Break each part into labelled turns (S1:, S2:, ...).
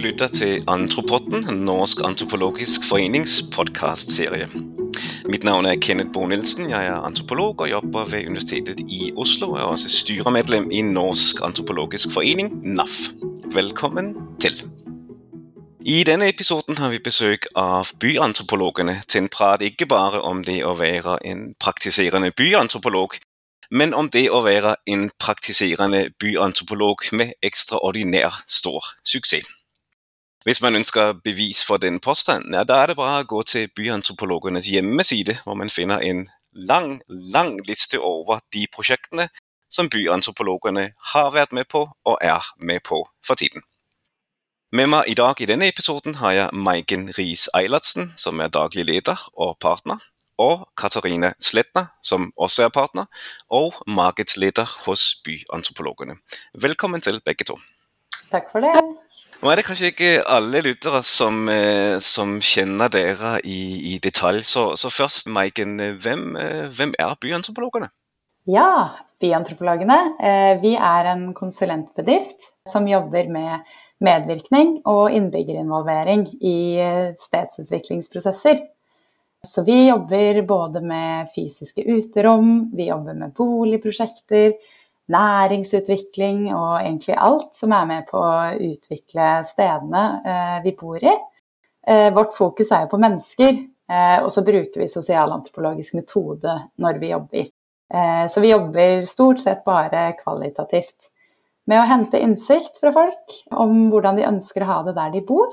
S1: lytter til Antropotten, Norsk antropologisk forenings podkastserie. Mitt navn er Kenneth Bo Nilsen. Jeg er antropolog og jobber ved Universitetet i Oslo. Jeg er også styremedlem i Norsk antropologisk forening, NAF. Velkommen til. I denne episoden har vi besøk av byantropologene til en prat ikke bare om det å være en praktiserende byantropolog, men om det å være en praktiserende byantropolog med ekstraordinær stor suksess. Hvis man ønsker bevis for den påstanden, ja, da er det bare å gå til byantropologenes hjemmeside, hvor man finner en lang, lang liste over de prosjektene som byantropologene har vært med på og er med på for tiden. Med meg i dag i denne episoden har jeg Maiken Riis Eilertsen, som er daglig leder og partner og Katarina Sletner, som også er partner, og markedsleder hos Byantropologene. Velkommen til begge to.
S2: Takk for det.
S1: Nå er det kanskje ikke alle lyttere som, eh, som kjenner dere i, i detalj, så, så, først, Maiken, hvem, eh, hvem er Byantropologene?
S2: Ja, Byantropologene eh, vi er en konsulentbedrift som jobber med medvirkning og innbyggerinvolvering i stedsutviklingsprosesser. Så vi jobber både med fysiske uterom, vi jobber med boligprosjekter, næringsutvikling og egentlig alt som er med på å utvikle stedene eh, vi bor i. Eh, vårt fokus er jo på mennesker, eh, og så bruker vi sosialantropologisk metode når vi jobber. Så vi jobber stort sett bare kvalitativt med å hente innsikt fra folk om hvordan de ønsker å ha det der de bor,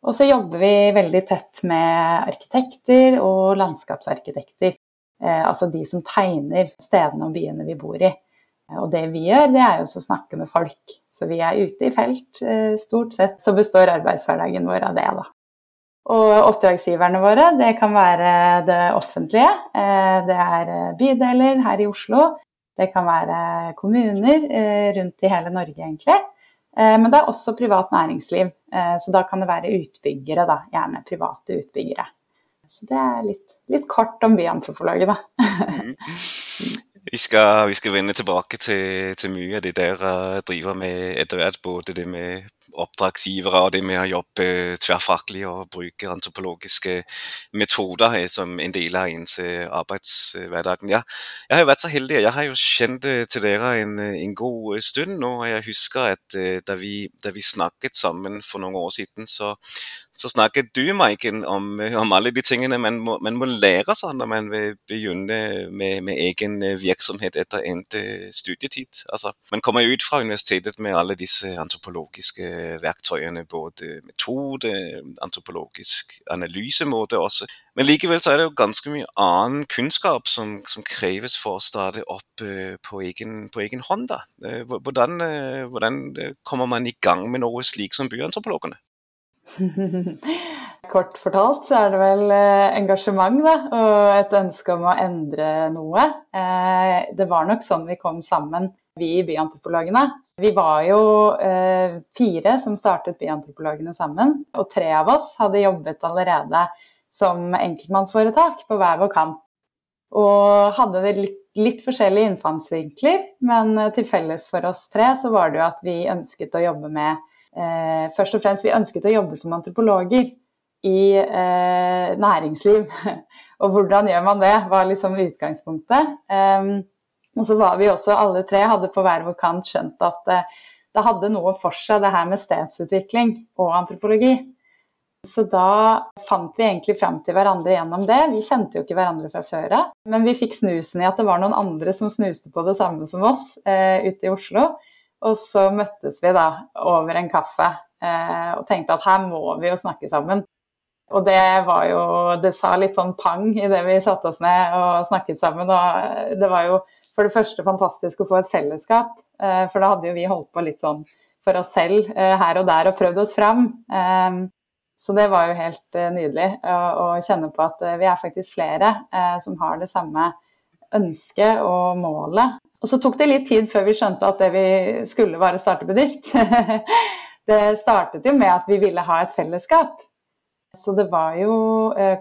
S2: og så jobber vi veldig tett med arkitekter og landskapsarkitekter. Altså de som tegner stedene og byene vi bor i. Og det vi gjør, det er jo å snakke med folk. Så vi er ute i felt. Eh, stort sett så består arbeidshverdagen vår av det, da. Og oppdragsgiverne våre, det kan være det offentlige. Eh, det er bydeler her i Oslo. Det kan være kommuner eh, rundt i hele Norge, egentlig. Eh, men det er også privat næringsliv, eh, så da kan det være utbyggere, da. Gjerne private utbyggere. Så det er litt, litt kort om byantropologen, da.
S1: Vi skal, vi skal, vende tilbake til, til mye av det dere driver med etter hvert. Både det med oppdragsgivere og det med å jobbe tverrfaglig og bruke antropologiske metoder som en del av ens arbeidshverdagen. arbeidshverdag. Ja, jeg har jo vært så heldig, jeg har jo kjent til dere en, en god stund nå. og Jeg husker at eh, da vi, da vi snakket sammen for noen år siden, så, så snakket du, Maiken, om, om, alle de tingene man må, man må, lære seg når man vil begynne med, med egen virksomhet etter endt studietid. Altså, man kommer jo ut fra universitetet med alle disse antropologiske verktøyene, både metode, antropologisk analysemåte også. Men likevel så er det jo ganske mye annen kunnskap som, som kreves for å starte opp uh, på, egen, på, egen, hånd. da. Hvordan, hvordan, kommer man i gang med noe slik som byantropologene?
S2: Kort fortalt så er det vel engasjement da, og et ønske om å endre noe. Det var nok sånn vi kom sammen, vi i Byantropologene. Vi var jo eh, fire som startet Byantropologene sammen, og tre av oss hadde jobbet allerede som enkeltmannsforetak på hver vår kant. Og hadde det litt, litt forskjellige innfallsvinkler, men eh, til felles for oss tre så var det jo at vi ønsket å jobbe med eh, Først og fremst vi ønsket å jobbe som antropologer i eh, næringsliv. og hvordan gjør man det, var liksom utgangspunktet. Um, og så var vi også alle tre, hadde på hver vår kant skjønt at eh, det hadde noe for seg, det her med stedsutvikling og antropologi. Så da fant vi egentlig fram til hverandre gjennom det. Vi kjente jo ikke hverandre fra før av, men vi fikk snusen i at det var noen andre som snuste på det samme som oss eh, ute i Oslo. Og så møttes vi da over en kaffe eh, og tenkte at her må vi jo snakke sammen. Og det var jo Det sa litt sånn pang idet vi satte oss ned og snakket sammen. Og det var jo for det første fantastisk å få et fellesskap. Eh, for da hadde jo vi holdt på litt sånn for oss selv eh, her og der og prøvd oss fram. Ehm, så det var jo helt eh, nydelig å, kjenne på at vi er faktisk flere som har det samme ønsket og målet. Og så tok det litt tid før vi skjønte at det vi skulle var å starte bedrift. det startet jo med at vi ville ha et fellesskap. Så det var jo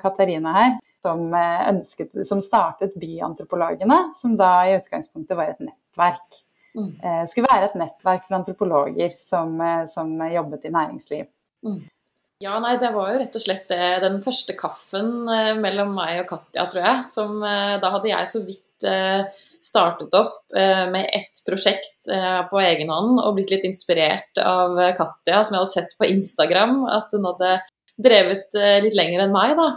S2: Katarina her som, eh, ønsket, som startet Byantropologene, som da i utgangspunktet var et nettverk. Mm. Eh, skulle være et nettverk for antropologer som, eh, som jobbet i næringsliv. Mm.
S3: Ja, nei, det var jo rett og slett det, den første kaffen eh, mellom meg og Katja, tror jeg. Som da hadde jeg så vidt startet opp med ett prosjekt på egen hånd og blitt litt inspirert av Katja, som jeg hadde sett på Instagram at hun hadde drevet litt lenger enn meg da,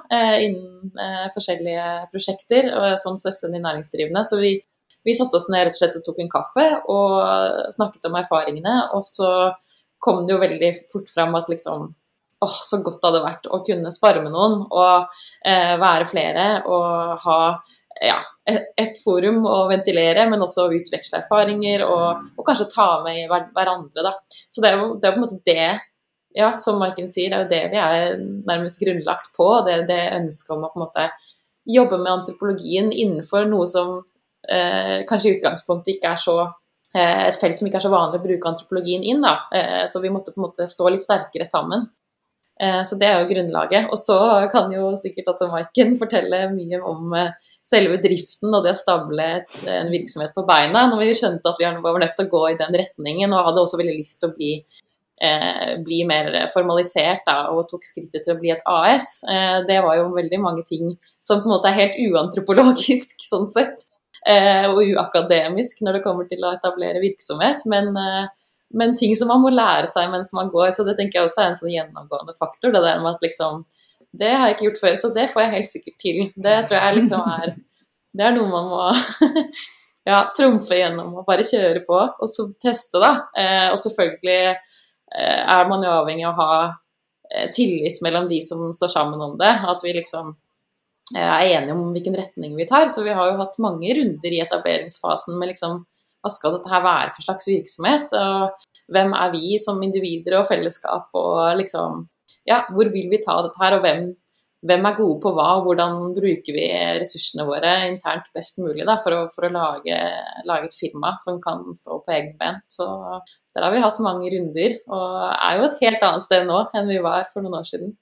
S3: innen forskjellige prosjekter som selvstendig næringsdrivende. Så vi vi satte oss ned rett og slett og tok en kaffe og snakket om erfaringene. Og så kom det jo veldig fort fram at liksom åh, så godt det hadde vært å kunne spare med noen og eh, være flere og ha ja, et, et, forum å ventilere, men også utveksle erfaringer og, og kanskje ta med hver, hverandre. Da. Så det er, jo, det er på en måte det ja, som Maiken sier, det er jo det vi er nærmest grunnlagt på. Det, det ønsket om å på en måte jobbe med antropologien innenfor noe som eh, kanskje i utgangspunktet ikke er så eh, et felt som ikke er så vanlig å bruke antropologien inn. Da. Eh, så vi måtte på en måte stå litt sterkere sammen. Eh, så det er jo grunnlaget. Og så kan jo sikkert også Maiken fortelle mye om eh, selve driften og det å stable en virksomhet på beina, når vi skjønte at vi var nødt til å gå i den retningen, og hadde også veldig lyst til å bli, eh, bli mer formalisert da, og tok skrittet til å bli et AS. Eh, det var jo veldig mange ting som på en måte er helt uantropologisk sånn sett eh, og uakademisk når det kommer til å etablere virksomhet. Men, eh, men, ting som man må lære seg mens man går. Så det tenker jeg også er en sånn gjennomgående faktor. Det der med at liksom Det har jeg ikke gjort før, så det får jeg helt sikkert til. Det tror jeg liksom er Det er noe man må ja, trumfe gjennom og bare kjøre på, og så teste, da. Eh, og selvfølgelig er man jo avhengig av å ha eh, tillit mellom de som står sammen om det. At vi liksom er enige om hvilken retning vi tar. Så vi har jo hatt mange runder i etableringsfasen med liksom hva skal dette her være for slags virksomhet? Og hvem er vi som individer og fellesskap, og liksom Ja, hvor vil vi ta dette her, og hvem, hvem er gode på hva, og hvordan bruker vi ressursene våre internt best mulig da, for å, for å lage, lage, et firma som kan stå på egne ben. Så der har vi hatt mange runder, og er jo et helt annet sted nå enn vi var for noen år siden.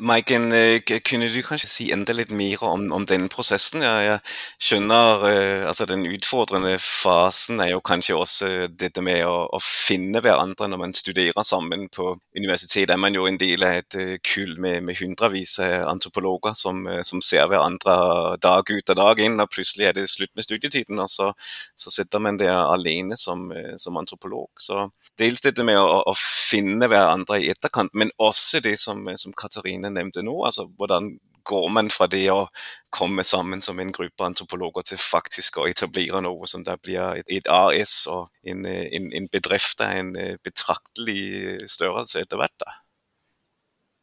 S1: Maiken, eh, kunne du kanskje si enda litt mer om, om den prosessen? Ja, jeg skjønner eh, altså Den utfordrende fasen er jo kanskje også dette med å, å, finne hverandre når man studerer sammen på universitetet. er man jo en del av et eh, kull med, med hundrevis av antropologer som, som, ser hverandre dag ut og dag inn, og plutselig er det slutt med studietiden, og så, så sitter man der alene som, som, antropolog. Så Dels dette med å, å finne hverandre i etterkant, men også det som, som Katarina Katrine nevnte nå. altså Hvordan går man fra det å komme sammen som en gruppe antropologer til faktisk å etablere noe som da blir et, AS og en, en, en bedrift av en eh, betraktelig størrelse etter hvert? da?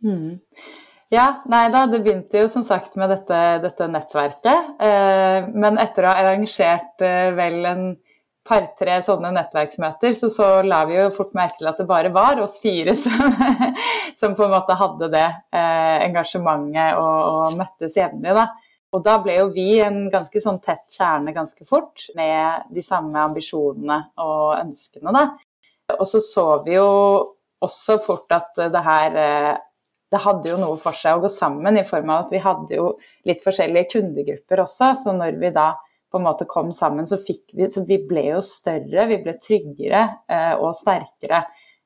S2: Mm. Ja, nei da, det begynte jo som sagt med dette, dette nettverket. Eh, men etter å ha arrangert eh, vel en par-tre sånne nettverksmøter, så, så la vi jo fort merke til at det bare var oss fire som, som på en måte hadde det eh, engasjementet og, og møttes jevnlig. da. Og da ble jo vi en ganske sånn tett kjerne ganske fort, med de samme ambisjonene og ønskene, da. Og så så vi jo også fort at det her eh, det hadde jo noe for seg å gå sammen, i form av at vi hadde jo litt forskjellige kundegrupper også. Så når vi da på en måte kom sammen, så, vi, så vi ble jo større, vi ble tryggere eh, og sterkere.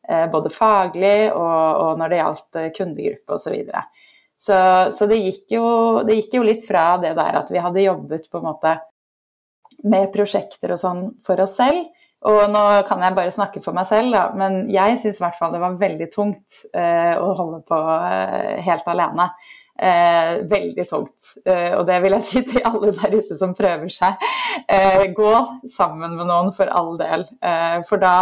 S2: Eh, både faglig og, og, når det gjaldt eh, kundegruppe osv. Så, videre. så Så det gikk, jo, det gikk jo litt fra det der at vi hadde jobbet på en måte med prosjekter og sånn for oss selv. Og nå kan jeg bare snakke for meg selv, da, men jeg syns i hvert fall det var veldig tungt eh, å holde på eh, helt alene. Eh, veldig tungt. Eh, og det vil jeg si til alle der ute som prøver seg. Eh, gå sammen med noen for all del. Eh, for da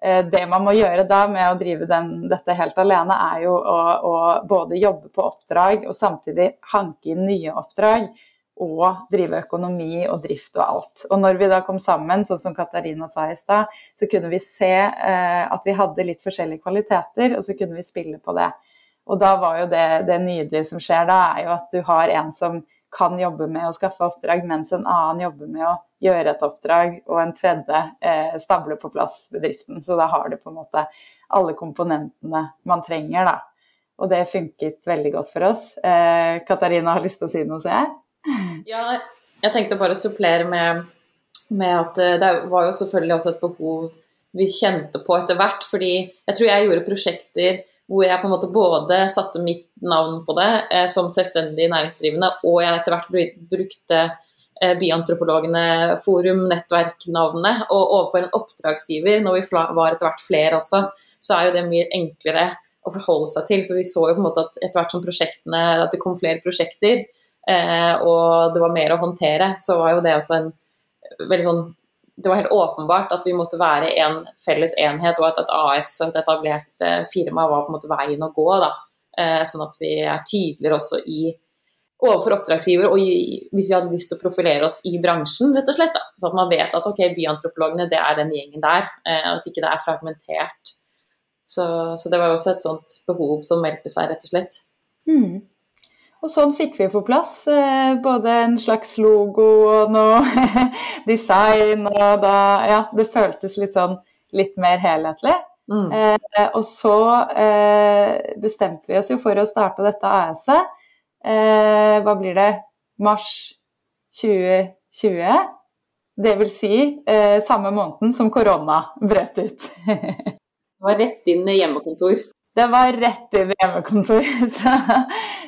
S2: eh, Det man må gjøre da med å drive den, dette helt alene, er jo å, å, både jobbe på oppdrag og samtidig hanke inn nye oppdrag. Og drive økonomi og drift og alt. Og når vi da kom sammen, sånn som Katarina sa i stad, så kunne vi se eh, at vi hadde litt forskjellige kvaliteter, og så kunne vi spille på det. Og da var jo det, det nydelige som skjer da, er jo at du har en som kan jobbe med å skaffe oppdrag, mens en annen jobber med å gjøre et oppdrag, og en tredje eh, stabler på plass bedriften. Så da har du på en måte alle komponentene man trenger, da. Og det funket veldig godt for oss. Eh, Katarina har lyst til å si noe, ser jeg?
S3: Ja, jeg tenkte bare å supplere med med at det var jo selvfølgelig også et behov vi kjente på etter hvert. Fordi jeg tror jeg gjorde prosjekter hvor jeg på en måte både satte mitt navn på det eh, som selvstendig næringsdrivende, og jeg etter hvert brukte eh, Byantropologene forum, nettverknavnet, og overfor en oppdragsgiver, når vi var etter hvert flere også, så er jo det mye enklere å forholde seg til. Så vi så jo på en måte at etter hvert som prosjektene, at det kom flere prosjekter, eh, og det var mer å håndtere, så var jo det også en veldig sånn det var helt åpenbart at vi måtte være en felles enhet, og at et AS og et etablert eh, firma var på en måte veien å gå. Da. Eh, sånn at vi er tydeligere også i overfor oppdragsgiver, og i, hvis vi hadde lyst til å profilere oss i bransjen, rett og slett. Da. Så at man vet at ok, byantropologene det er den gjengen der, Og at ikke det er fragmentert. Så, så, det var jo også et sånt behov som meldte seg, rett og slett.
S2: Mm. Og sånn fikk vi på plass eh, både en slags logo og noe design, og da Ja, det føltes litt sånn litt mer helhetlig. Mm. Eh, og så eh, bestemte vi oss jo for å starte dette AS-et. Eh, hva blir det? Mars 2020. Det vil si eh, samme måneden som korona brøt ut.
S3: det var rett inn i hjemmekontor.
S2: Det var rett inn i hjemmekontor. Så,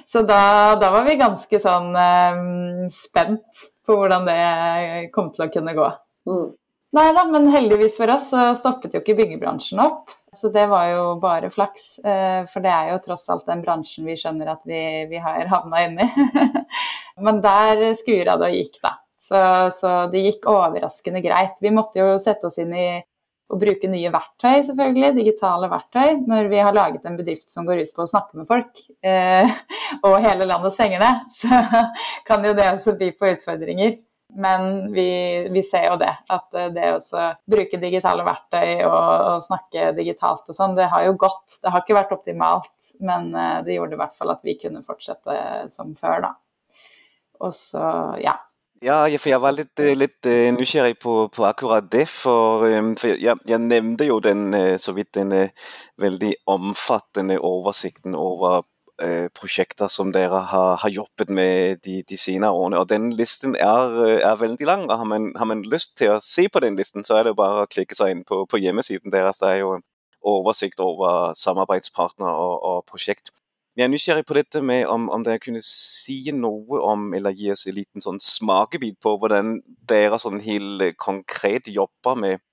S2: så da, da, var vi ganske sånn um, spent på hvordan det kom til å kunne gå. Mm. Nei da, men heldigvis for oss så stoppet jo ikke byggebransjen opp. Så det var jo bare flaks. Uh, for det er jo tross alt den bransjen vi skjønner at vi, vi har havna inni. men der skura det og gikk, da. Så, så det gikk overraskende greit. Vi måtte jo sette oss inn i å bruke nye verktøy, selvfølgelig, digitale verktøy, når vi har laget en bedrift som går ut på å snakke med folk, eh, og hele landet stenger ned, så kan jo det også by på utfordringer. Men vi, vi, ser jo det, at eh, det å bruke digitale verktøy og, og, snakke digitalt og sånn, det har jo gått. Det har ikke vært optimalt, men eh, det gjorde i hvert fall at vi kunne fortsette som før, da. Og så, ja,
S1: ja, for jeg var litt, eh, litt uh, nysgjerrig på, på, akkurat det. For, um, for jeg, jeg, nevnte jo den, så vidt den veldig omfattende oversikten over prosjekter som dere har, har jobbet med de, de, senere årene. Og den listen er, er veldig lang. og har man, har man, lyst til å se på den listen, så er det bare å klikke seg inn på, på hjemmesiden deres. Det er jo oversikt over samarbeidspartner og, og prosjekt. Jeg er nysgjerrig på dette med om, om dere kunne si noe om, eller gi oss en liten sånn smakebit på hvordan dere sånn helt konkret jobber med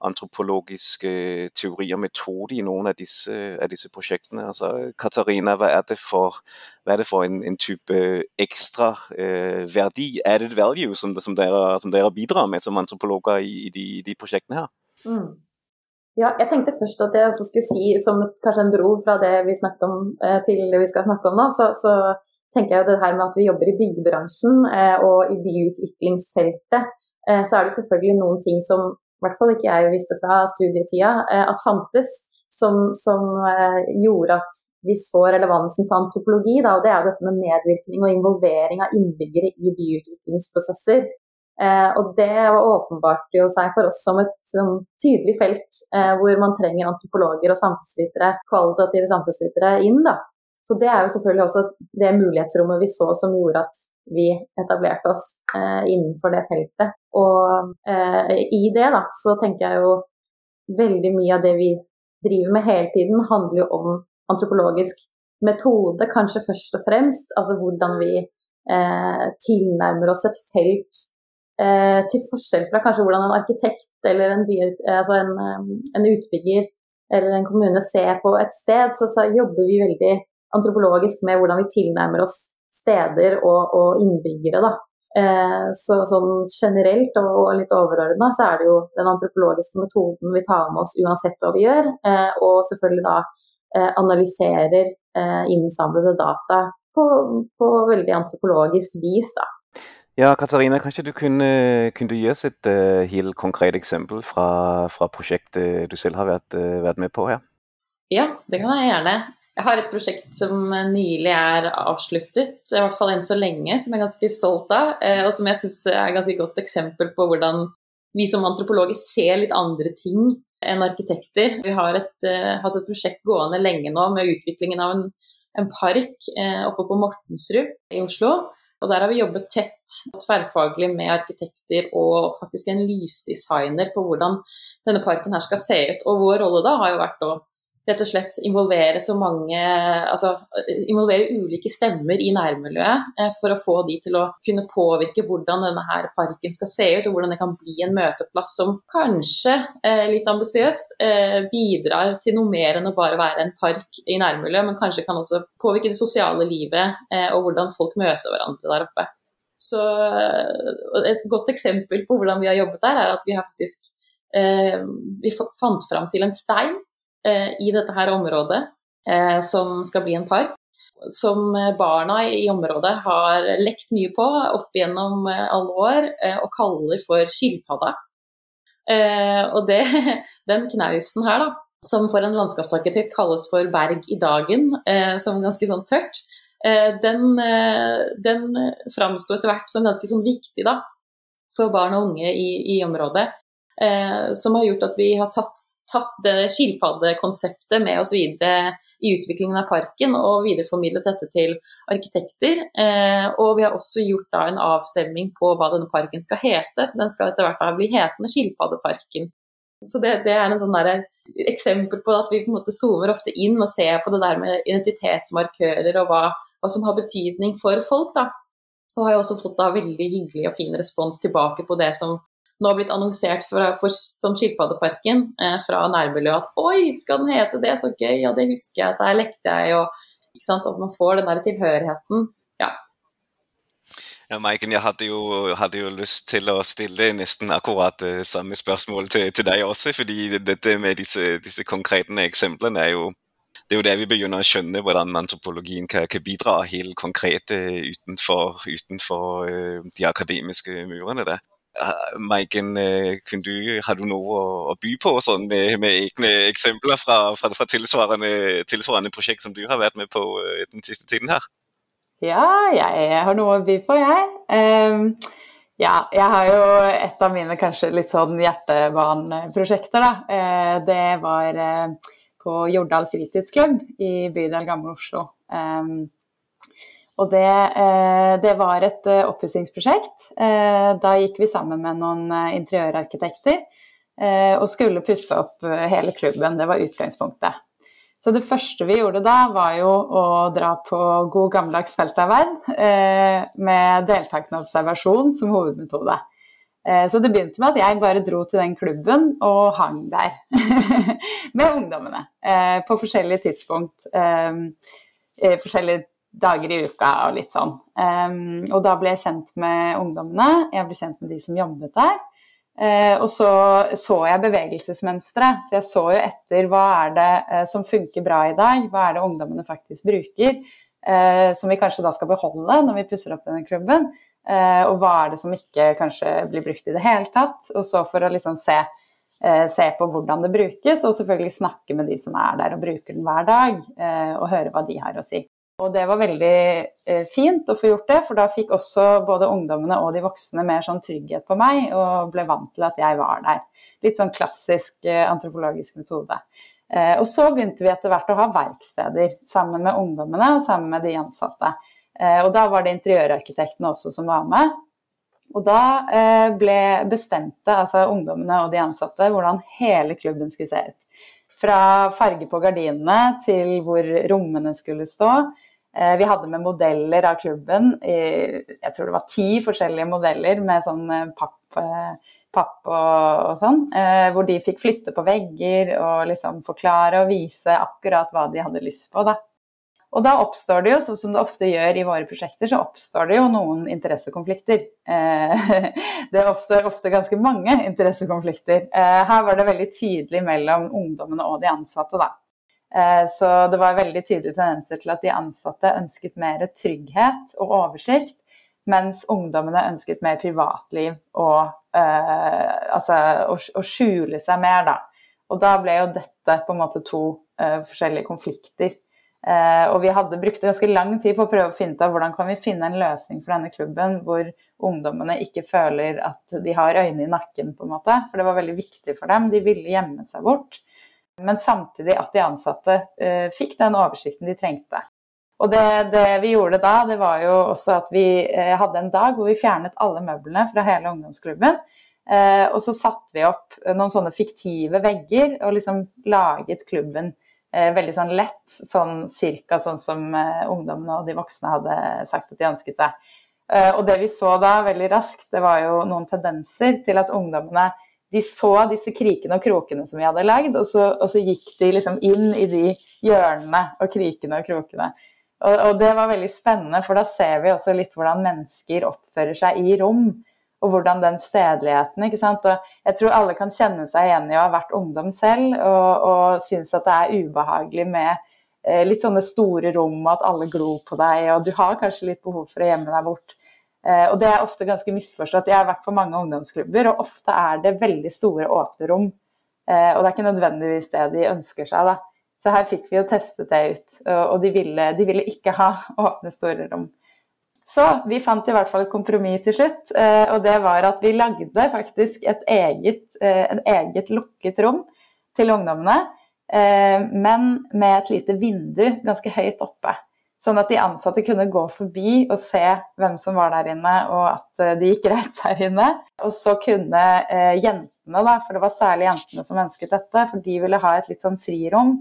S1: antropologiske teorier og metoder i noen av disse, av disse, prosjektene. Altså, Katarina, hva er det for, er det for en, en, type ekstra eh, verdi, added value, som, som, dere, som, dere, bidrar med som antropologer i, i de, de, prosjektene her? Mm.
S3: Ja, jeg tenkte først at jeg også skulle si, som kanskje en bro fra det vi snakket om eh, til det vi skal snakke om nå, så, så tenker jeg det her med at vi jobber i byggebransjen eh, og i byutviklingsfeltet, eh, så er det selvfølgelig noen ting som i hvert fall ikke jeg visste fra studietida at fantes, som, som gjorde at vi så relevansen for antropologi. Da, og Det er jo dette med medvirkning og involvering av innbyggere i byutviklingsprosesser. Eh, og det åpenbarte jo seg for oss som et sånn, tydelig felt eh, hvor man trenger antropologer og samfunnsvitere, kvalitative samfunnsvitere inn. da. Så det er jo selvfølgelig også det mulighetsrommet vi så som gjorde at vi etablerte oss eh, innenfor det feltet. Og eh, i det da, så tenker jeg jo veldig mye av det vi driver med hele tiden, handler jo om antropologisk metode, kanskje først og fremst. Altså hvordan vi eh, tilnærmer oss et felt Eh, til forskjell fra kanskje hvordan en arkitekt eller en, by, eh, altså en, eh, en, utbygger eller en kommune ser på et sted, så, så, jobber vi veldig antropologisk med hvordan vi tilnærmer oss steder og, og innbyggere. Da. Eh, så sånn generelt og, og litt overordna så er det jo den antropologiske metoden vi tar med oss uansett hva vi gjør, eh, og selvfølgelig da eh, analyserer innsamlede data på, på veldig antropologisk vis. da.
S1: Ja, Katarina, kanskje du kunne, kunne gi oss et uh, helt konkret eksempel fra, fra, prosjektet du selv har vært, uh, vært, med på her?
S3: Ja, det kan jeg gjerne. Jeg har et prosjekt som nylig er avsluttet, i hvert fall enn så lenge, som jeg er ganske stolt av, uh, og som jeg syns er et ganske godt eksempel på hvordan vi som antropologer ser litt andre ting enn arkitekter. Vi har et, hatt et prosjekt gående lenge nå med utviklingen av en, en park oppe på Mortensrud i Oslo Og der har vi jobbet tett og tverrfaglig med arkitekter og faktisk en lysdesigner på hvordan denne parken her skal se ut. Og vår rolle da har jo vært å rett og slett involvere så mange Altså involvere ulike stemmer i nærmiljøet eh, for å få de til å kunne påvirke hvordan denne her parken skal se ut, og hvordan det kan bli en møteplass som kanskje, eh, litt ambisiøst, eh, bidrar til noe mer enn å bare være en park i nærmiljøet, men kanskje kan også påvirke det sosiale livet og hvordan folk møter hverandre der oppe. Så Et godt eksempel på hvordan vi har jobbet der, er at vi har faktisk vi fant fram til en stein i dette her området, eh, som skal bli en park. Som barna i området har lekt mye på opp gjennom eh, alle år, og kaller for skilpadda. Og det, den knausen her, da, som for en landskapsarkitekt kalles for berg i dagen, som ganske sånn tørt, den, den framsto etter hvert som ganske sånn viktig da, for barn og unge i, i området. Som har gjort at vi har tatt tatt skilpaddekonseptet med oss videre i utviklingen av parken og videreformidlet dette til arkitekter. Eh, og vi har også gjort en avstemning på hva denne parken skal hete, så den skal etter hvert da bli hetende Skilpaddeparken. Så det, det er sånn der, eksempel på at vi på en måte zoomer ofte inn og ser på det der med identitetsmarkører og hva, hva som har betydning for folk. da. Og har også fått da veldig hyggelig og fin respons tilbake på det som nå blitt annonsert for, for, som Skilpaddeparken eh, fra nærmiljøet at oi, skal den hete det, så gøy, ja det husker jeg, der lekte jeg, og sant, at man får den der tilhørigheten. Ja.
S1: Ja, Maiken, jeg hadde jo, hadde jo, lyst til å stille nesten akkurat det eh, samme spørsmål til, til deg også. fordi dette med disse, disse konkrete eksemplene er jo det er jo der vi begynner å skjønne hvordan antropologien kan, kan bidra helt konkret utenfor, utenfor uh, de akademiske murene. Der. Maiken, øh, du, har du noe å, by på sånn, med, med, egne eksempler fra, fra, fra tilsvarende, tilsvarende, prosjekt som du har vært med på øh, den siste tiden her?
S2: Ja, jeg har noe å by på, jeg. Um, ja, jeg har jo et av mine kanskje litt sånn hjertebaneprosjekter, da. Uh, det var uh, på Jordal fritidsklubb i bydel Gamle Oslo. Um, og det, eh, det, var et eh, oppussingsprosjekt. Eh, da gikk vi sammen med noen interiørarkitekter og skulle pusse opp hele klubben. Det var utgangspunktet. Så det første vi gjorde da, var jo å dra på god gammeldags feltarbeid med deltakende observasjon som hovedmetode. Så det begynte med at jeg bare dro til den klubben og hang der med ungdommene på forskjellige tidspunkt. Forskjellige dager i uka og litt sånn. Um, og da ble jeg kjent med ungdommene, jeg ble kjent med de som jobbet der. Uh, og så så jeg bevegelsesmønstre, så jeg så jo etter hva er det uh, som funker bra i dag, hva er det ungdommene faktisk bruker, uh, som vi kanskje da skal beholde når vi pusser opp denne klubben. og hva er det som ikke kanskje blir brukt i det hele tatt. Og så for å liksom se, se på hvordan det brukes, og selvfølgelig snakke med de som er der og bruker den hver dag, og høre hva de har å si. Og det var veldig eh, fint å få gjort det, for da fikk også både ungdommene og de voksne mer sånn trygghet på meg, og ble vant til at jeg var der. Litt sånn klassisk eh, antropologisk metode. Eh, og så begynte vi etter hvert å ha verksteder sammen med ungdommene og sammen med de ansatte. Og da var det interiørarkitektene også som var med. Og da ble bestemte altså ungdommene og de ansatte hvordan hele klubben skulle se ut. Fra farge på gardinene til hvor rommene skulle stå Eh, vi hadde med modeller av klubben, jeg tror det var ti forskjellige modeller med sånn eh, papp, eh, papp og, og, sånn. Hvor de fikk flytte på vegger og liksom forklare og vise akkurat hva de hadde lyst på. Da. Og da oppstår det jo, sånn som det ofte gjør i våre prosjekter, så oppstår det jo noen interessekonflikter. Det oppstår ofte ganske mange interessekonflikter. Her var det veldig tydelig mellom ungdommene og de ansatte, da. Eh, så det var veldig tydelige tendenser til at de ansatte ønsket mer trygghet og oversikt, mens ungdommene ønsket mer privatliv og eh, altså å, å, skjule seg mer, da. Og da ble jo dette på en måte to eh, forskjellige konflikter. Eh, og vi hadde brukt ganske lang tid på å prøve å finne ut av hvordan kan vi finne en løsning for denne klubben hvor ungdommene ikke føler at de har øyne i nakken, på en måte. For det var veldig viktig for dem. De ville gjemme seg bort men samtidig at de ansatte eh, fikk den oversikten de trengte. Og det, det, vi gjorde da, det var jo også at vi eh, hadde en dag hvor vi fjernet alle møblene fra hele ungdomsklubben. Eh, og så satte vi opp noen sånne fiktive vegger og liksom laget klubben eh, veldig sånn lett, sånn cirka sånn som eh, ungdommene og de voksne hadde sagt at de ønsket seg. Eh, og det vi så da veldig raskt, det var jo noen tendenser til at ungdommene de så disse krikene og krokene som vi hadde lagd, og og så gikk de liksom inn i de hjørnene og krikene og krokene. Og, og, det var veldig spennende, for da ser vi også litt hvordan mennesker oppfører seg i rom. Og hvordan den stedligheten ikke sant? Og jeg tror alle kan kjenne seg igjen i å ha vært ungdom selv og, og synes at det er ubehagelig med eh, litt sånne store rom, og at alle glor på deg, og du har kanskje litt behov for å gjemme deg bort. Eh, og det er ofte ganske misforstått. Jeg har vært på mange ungdomsklubber, og ofte er det veldig store, åpne rom. Eh, og det er ikke nødvendigvis det de ønsker seg, da. Så her fikk vi jo testet det ut, og de ville, de ville ikke ha åpne, store rom. Så vi fant i hvert fall et kompromiss til slutt, eh, og det var at vi lagde faktisk et eget, en eget lukket rom til ungdommene, men med et lite vindu ganske høyt oppe. Sånn at de ansatte kunne gå forbi og se hvem som var der inne, og at det gikk greit der inne. Og så kunne jentene, da, for det var særlig jentene som ønsket dette, for de ville ha et litt sånn frirom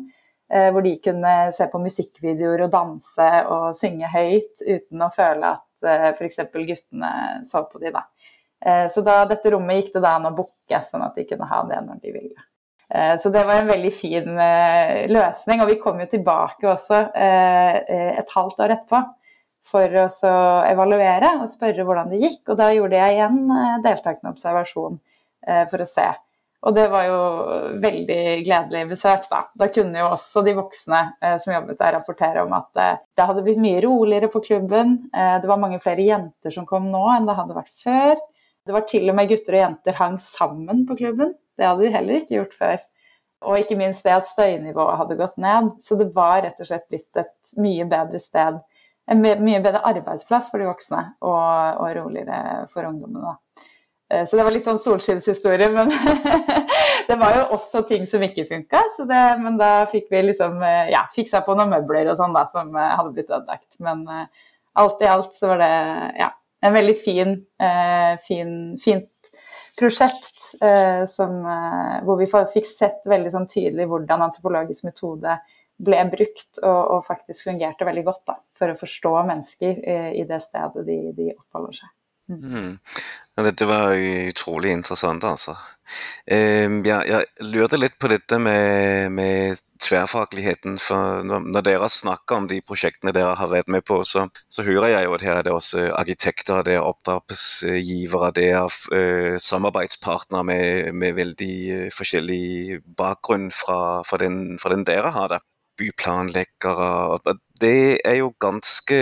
S2: Eh, hvor de kunne se på musikkvideoer og danse og synge høyt uten å føle at eh, f.eks. guttene så på de da. Eh, så da dette rommet gikk det da an å booke, sånn at de kunne ha det når de ville. Så det var en veldig fin løsning, og vi kom jo tilbake også et halvt år etterpå for å evaluere og spørre hvordan det gikk. Og da gjorde jeg igjen deltakende observasjon for å se. Og det var jo veldig gledelig besøk, da. Da kunne jo også de voksne eh, som jobbet der, rapportere om at eh, det hadde blitt mye roligere på klubben. Eh, det var mange flere jenter som kom nå enn det hadde vært før. Det var til og med gutter og jenter hang sammen på klubben. Det hadde de heller ikke gjort før. Og ikke minst det at støynivået hadde gått ned. Så det var rett og slett blitt et mye bedre sted. En mye bedre arbeidsplass for de voksne og, og roligere for ungdommene. Eh, så det var litt sånn solskinnshistorie, men det var jo også ting som ikke funka. Men da fikk vi liksom eh, ja, fiksa på noen møbler og sånn da, som eh, hadde blitt ødelagt. Men alt i alt så var det ja, en veldig fin, fin fint prosjekt som, hvor vi fikk sett veldig sånn tydelig hvordan antropologisk metode ble brukt og, og faktisk fungerte veldig godt da, for å forstå mennesker i det stedet de, de oppholder seg.
S1: Mm. Mm. dette var utrolig interessant, altså. Ja, jeg lurte litt på dette med, med tverrfagligheten. For når, dere snakker om de prosjektene dere har vært med på, så, så hører jeg jo at her er det også arkitekter, det er oppdragsgivere, det er uh, samarbeidspartnere med, med, veldig uh, forskjellig bakgrunn fra, fra, den, fra den dere har. det byplanleggere. Det er jo ganske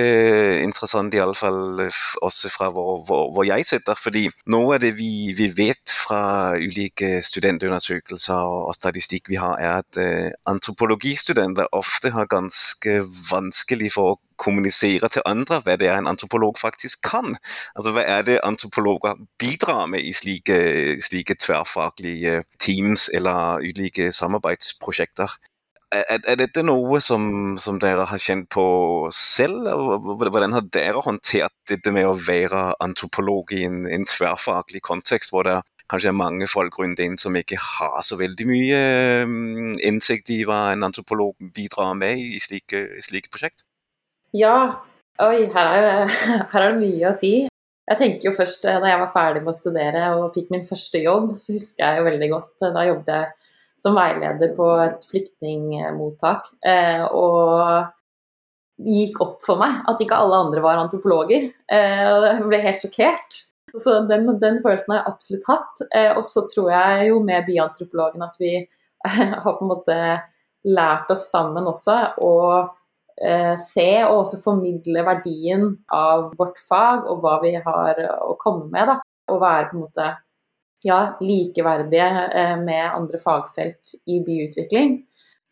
S1: interessant, iallfall også fra hvor, hvor, hvor, jeg sitter. fordi noe av det vi, vi, vet fra ulike studentundersøkelser og, statistikk vi har, er at uh, antropologistudenter ofte har ganske vanskelig for å kommunisere til andre hva det er en antropolog faktisk kan. Altså Hva er det antropologer bidrar med i slike, slike tverrfaglige teams eller ulike samarbeidsprosjekter? Er, er, dette noe som, som, dere har kjent på selv? Hvordan har dere håndtert dette med å være antropolog i en, en tverrfaglig kontekst, hvor det kanskje er mange folk rundt inn som ikke har så veldig mye mm, innsikt i hva en antropolog bidrar med i slike, slike prosjekt?
S3: Ja, oi, her er, her er det mye å si. Jeg tenker jo først, Da jeg var ferdig med å studere og fikk min første jobb, så husker jeg jo veldig godt Da jobbet jeg som veileder på et flyktningmottak. Eh, og det gikk opp for meg at ikke alle andre var antropologer. Eh, og jeg ble helt sjokkert. Så den, den følelsen har jeg absolutt hatt. Eh, og så tror jeg jo med byantropologen at vi har på en måte lært oss sammen også å se og også formidle verdien av vårt fag og hva vi har å komme med. da, Og være på en måte ja, likeverdige eh, med andre fagfelt i byutvikling.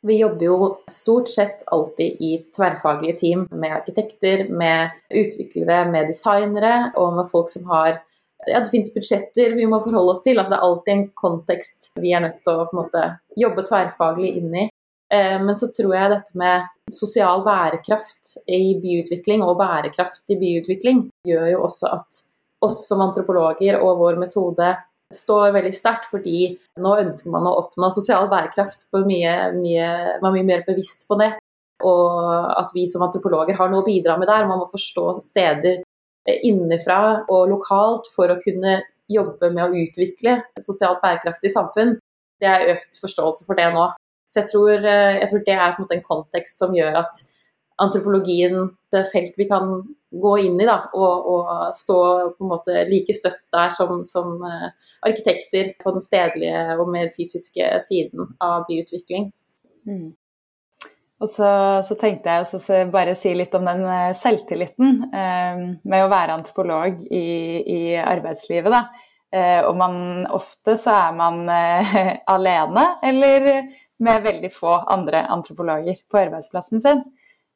S3: Vi jobber jo stort sett alltid i tverrfaglige team med arkitekter, med utviklere, med designere og med folk som har ja, Det finnes budsjetter vi må forholde oss til. altså Det er alltid en kontekst vi er nødt til å på en måte jobbe tverrfaglig inn i. Eh, men så tror jeg dette med sosial bærekraft i byutvikling og bærekraft i byutvikling gjør jo også at oss som antropologer og vår metode står veldig sterkt, fordi nå ønsker man å oppnå sosial bærekraft. Mye, mye, man er mye mer bevisst på det. Og at vi som antropologer har noe å bidra med der. Man må forstå steder innenfra og lokalt for å kunne jobbe med å utvikle sosialt bærekraftig samfunn. Det er økt forståelse for det nå. Så jeg tror, eh, jeg tror det er en, en, kontekst som gjør at antropologien, det felt vi kan gå inn i da, og, og stå på en måte like støtt der som, som uh, arkitekter på den stedlige og mer fysiske siden av byutvikling. Mm.
S2: Og så, så, tenkte jeg å bare si litt om den eh, selvtilliten eh, med å være antropolog i, i arbeidslivet. Da. Eh, og man, ofte så er man eh, alene eller med veldig få andre antropologer på arbeidsplassen sin.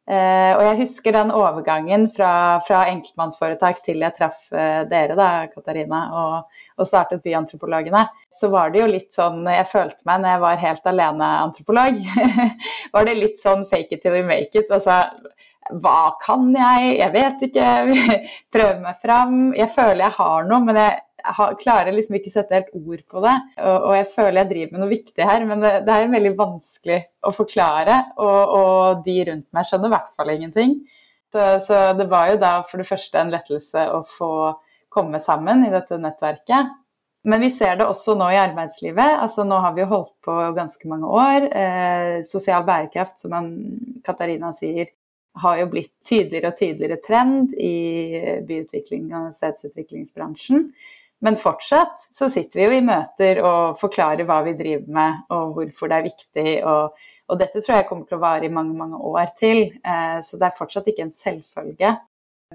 S2: Uh, og jeg husker den overgangen fra, fra, enkeltmannsforetak til jeg traff uh, dere, da, Katarina, og, og, startet Byantropologene. Så var det jo litt sånn Jeg følte meg når jeg var helt alene antropolog, var det litt sånn fake it till you make it. Altså hva kan jeg? Jeg vet ikke. Prøve meg fram. Jeg føler jeg har noe, men jeg, jeg klarer liksom ikke sette helt ord på det. Og, og, jeg føler jeg driver med noe viktig her, men det, det er veldig vanskelig å forklare. Og, og de rundt meg skjønner i hvert fall ingenting. Så, så, det var jo da for det første en lettelse å få komme sammen i dette nettverket. Men vi ser det også nå i arbeidslivet. altså Nå har vi jo holdt på ganske mange år. Eh, sosial bærekraft, som Katarina sier, har jo blitt tydeligere og tydeligere trend i byutvikling og stedsutviklingsbransjen. Men fortsatt så sitter vi jo i møter og forklarer hva vi driver med og hvorfor det er viktig. Og, og dette tror jeg kommer til å vare i mange, mange år til. Eh, så det er fortsatt ikke en selvfølge.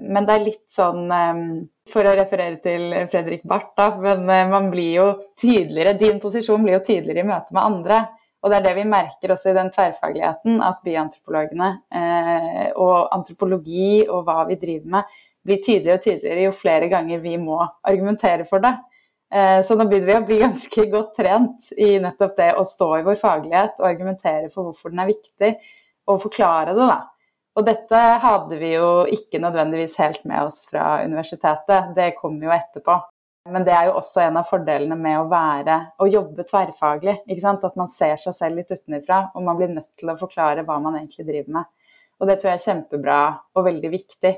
S2: Men det er litt sånn eh, For å referere til Fredrik Barth, da. Men eh, man blir jo tydeligere Din posisjon blir jo tydeligere i møte med andre. Og det er det vi merker også i den tverrfagligheten, at byantropologene eh, og antropologi og hva vi driver med, blir tydeligere og tydeligere jo flere ganger vi må argumentere for det. Eh, så nå begynner vi å bli ganske godt trent i nettopp det å stå i vår faglighet og argumentere for hvorfor den er viktig, og forklare det, da. Og dette hadde vi jo ikke nødvendigvis helt med oss fra universitetet, det kom jo etterpå. Men det er jo også en av fordelene med å være å jobbe tverrfaglig. At man ser seg selv litt utenfra, og man blir nødt til å forklare hva man egentlig driver med. Og det tror jeg er kjempebra og veldig viktig.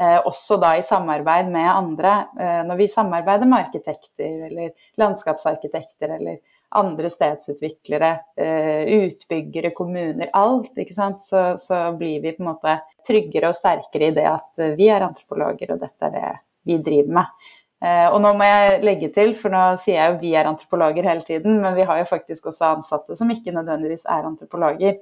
S2: Eh, også da i samarbeid med andre. Eh, når vi samarbeider med arkitekter eller landskapsarkitekter eller andre stedsutviklere, eh, utbyggere, kommuner, alt, ikke sant? Så, så, blir vi på en måte tryggere og sterkere i det at vi er antropologer, og dette er det vi driver med. Og nå må jeg legge til, for nå sier jeg jo vi er antropologer hele tiden, men vi har jo faktisk også ansatte som ikke nødvendigvis er antropologer.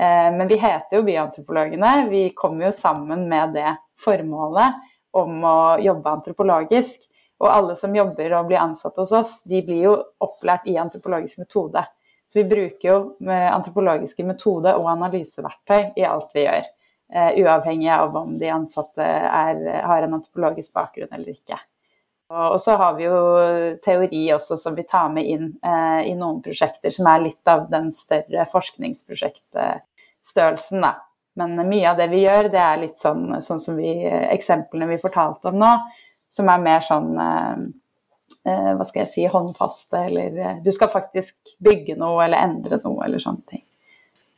S2: Men vi heter jo Byantropologene. Vi kommer jo sammen med det formålet om å jobbe antropologisk. Og alle som jobber og blir ansatt hos oss, de blir jo opplært i antropologisk metode. Så vi bruker jo antropologiske metode og analyseverktøy i alt vi gjør. Uh, uavhengig av om de ansatte er, har en antropologisk bakgrunn eller ikke. Og, så har vi jo teori også som vi tar med inn uh, i noen prosjekter, som er litt av den større forskningsprosjektstørrelsen. da. Men mye av det vi gjør, det er litt sånn, sånn som vi, eksemplene vi fortalte om nå, som er mer sånn eh, eh, hva skal jeg si, håndfaste, eller eh, du skal faktisk bygge noe eller endre noe, eller sånne ting.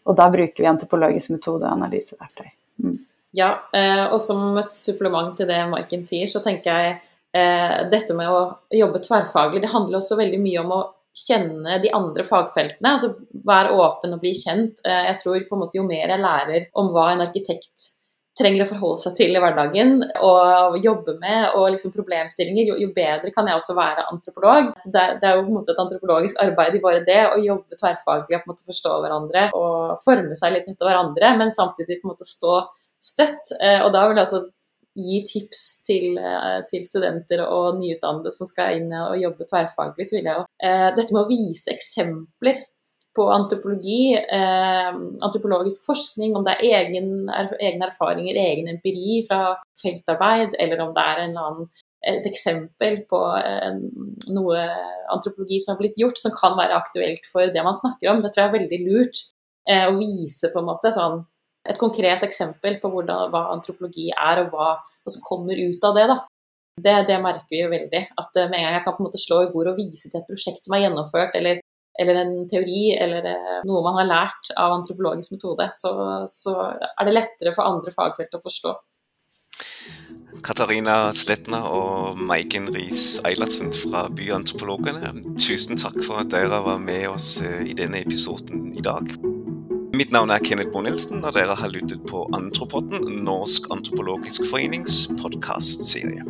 S2: Og da bruker vi antropologisk metode og analyseverktøy. Mm.
S3: Ja, og som et supplement til det Maiken sier, så tenker jeg dette med å jobbe tverrfaglig, det handler også veldig mye om å kjenne de andre fagfeltene. altså Være åpen og bli kjent. Eh, jeg tror på en måte jo mer jeg lærer om hva en arkitekt trenger å forholde seg til i hverdagen og jobbe med, og liksom problemstillinger, jo, jo, bedre kan jeg også være antropolog. Så det, det, er jo på en måte et antropologisk arbeid i bare det, å jobbe tverrfaglig og på en måte forstå hverandre og forme seg litt etter hverandre, men samtidig på en måte stå støtt. Eh, og da vil jeg altså gi tips til, eh, til, studenter og nyutdannede som skal inn og jobbe tverrfaglig, så vil jeg jo eh, Dette med å vise eksempler på antropologi, eh, antropologisk forskning, om det er egen, er, egne erfaringer, egen empiri fra feltarbeid, eller om det er en annen, et eksempel på eh, noe antropologi som har blitt gjort, som kan være aktuelt for det man snakker om. Det tror jeg er veldig lurt. Og vise på en måte sånn et konkret eksempel på hvordan, hva antropologi er, og hva, hva, som kommer ut av det. da. Det, det merker vi jo veldig. At med en gang jeg kan på en måte slå i bordet og vise til et prosjekt som er gjennomført, eller, eller en teori, eller noe man har lært av antropologisk metode, så, så er det lettere for andre fagfelt å forstå.
S1: Katarina Sletner og Maiken Riis Eilertsen fra Byantropologene, tusen takk for at dere var med oss eh, i denne episoden i dag. Mitt navn er Kenneth Bo-Nilsen, og dere har lyttet på Antropotten, Norsk antropologisk forenings podkastserie.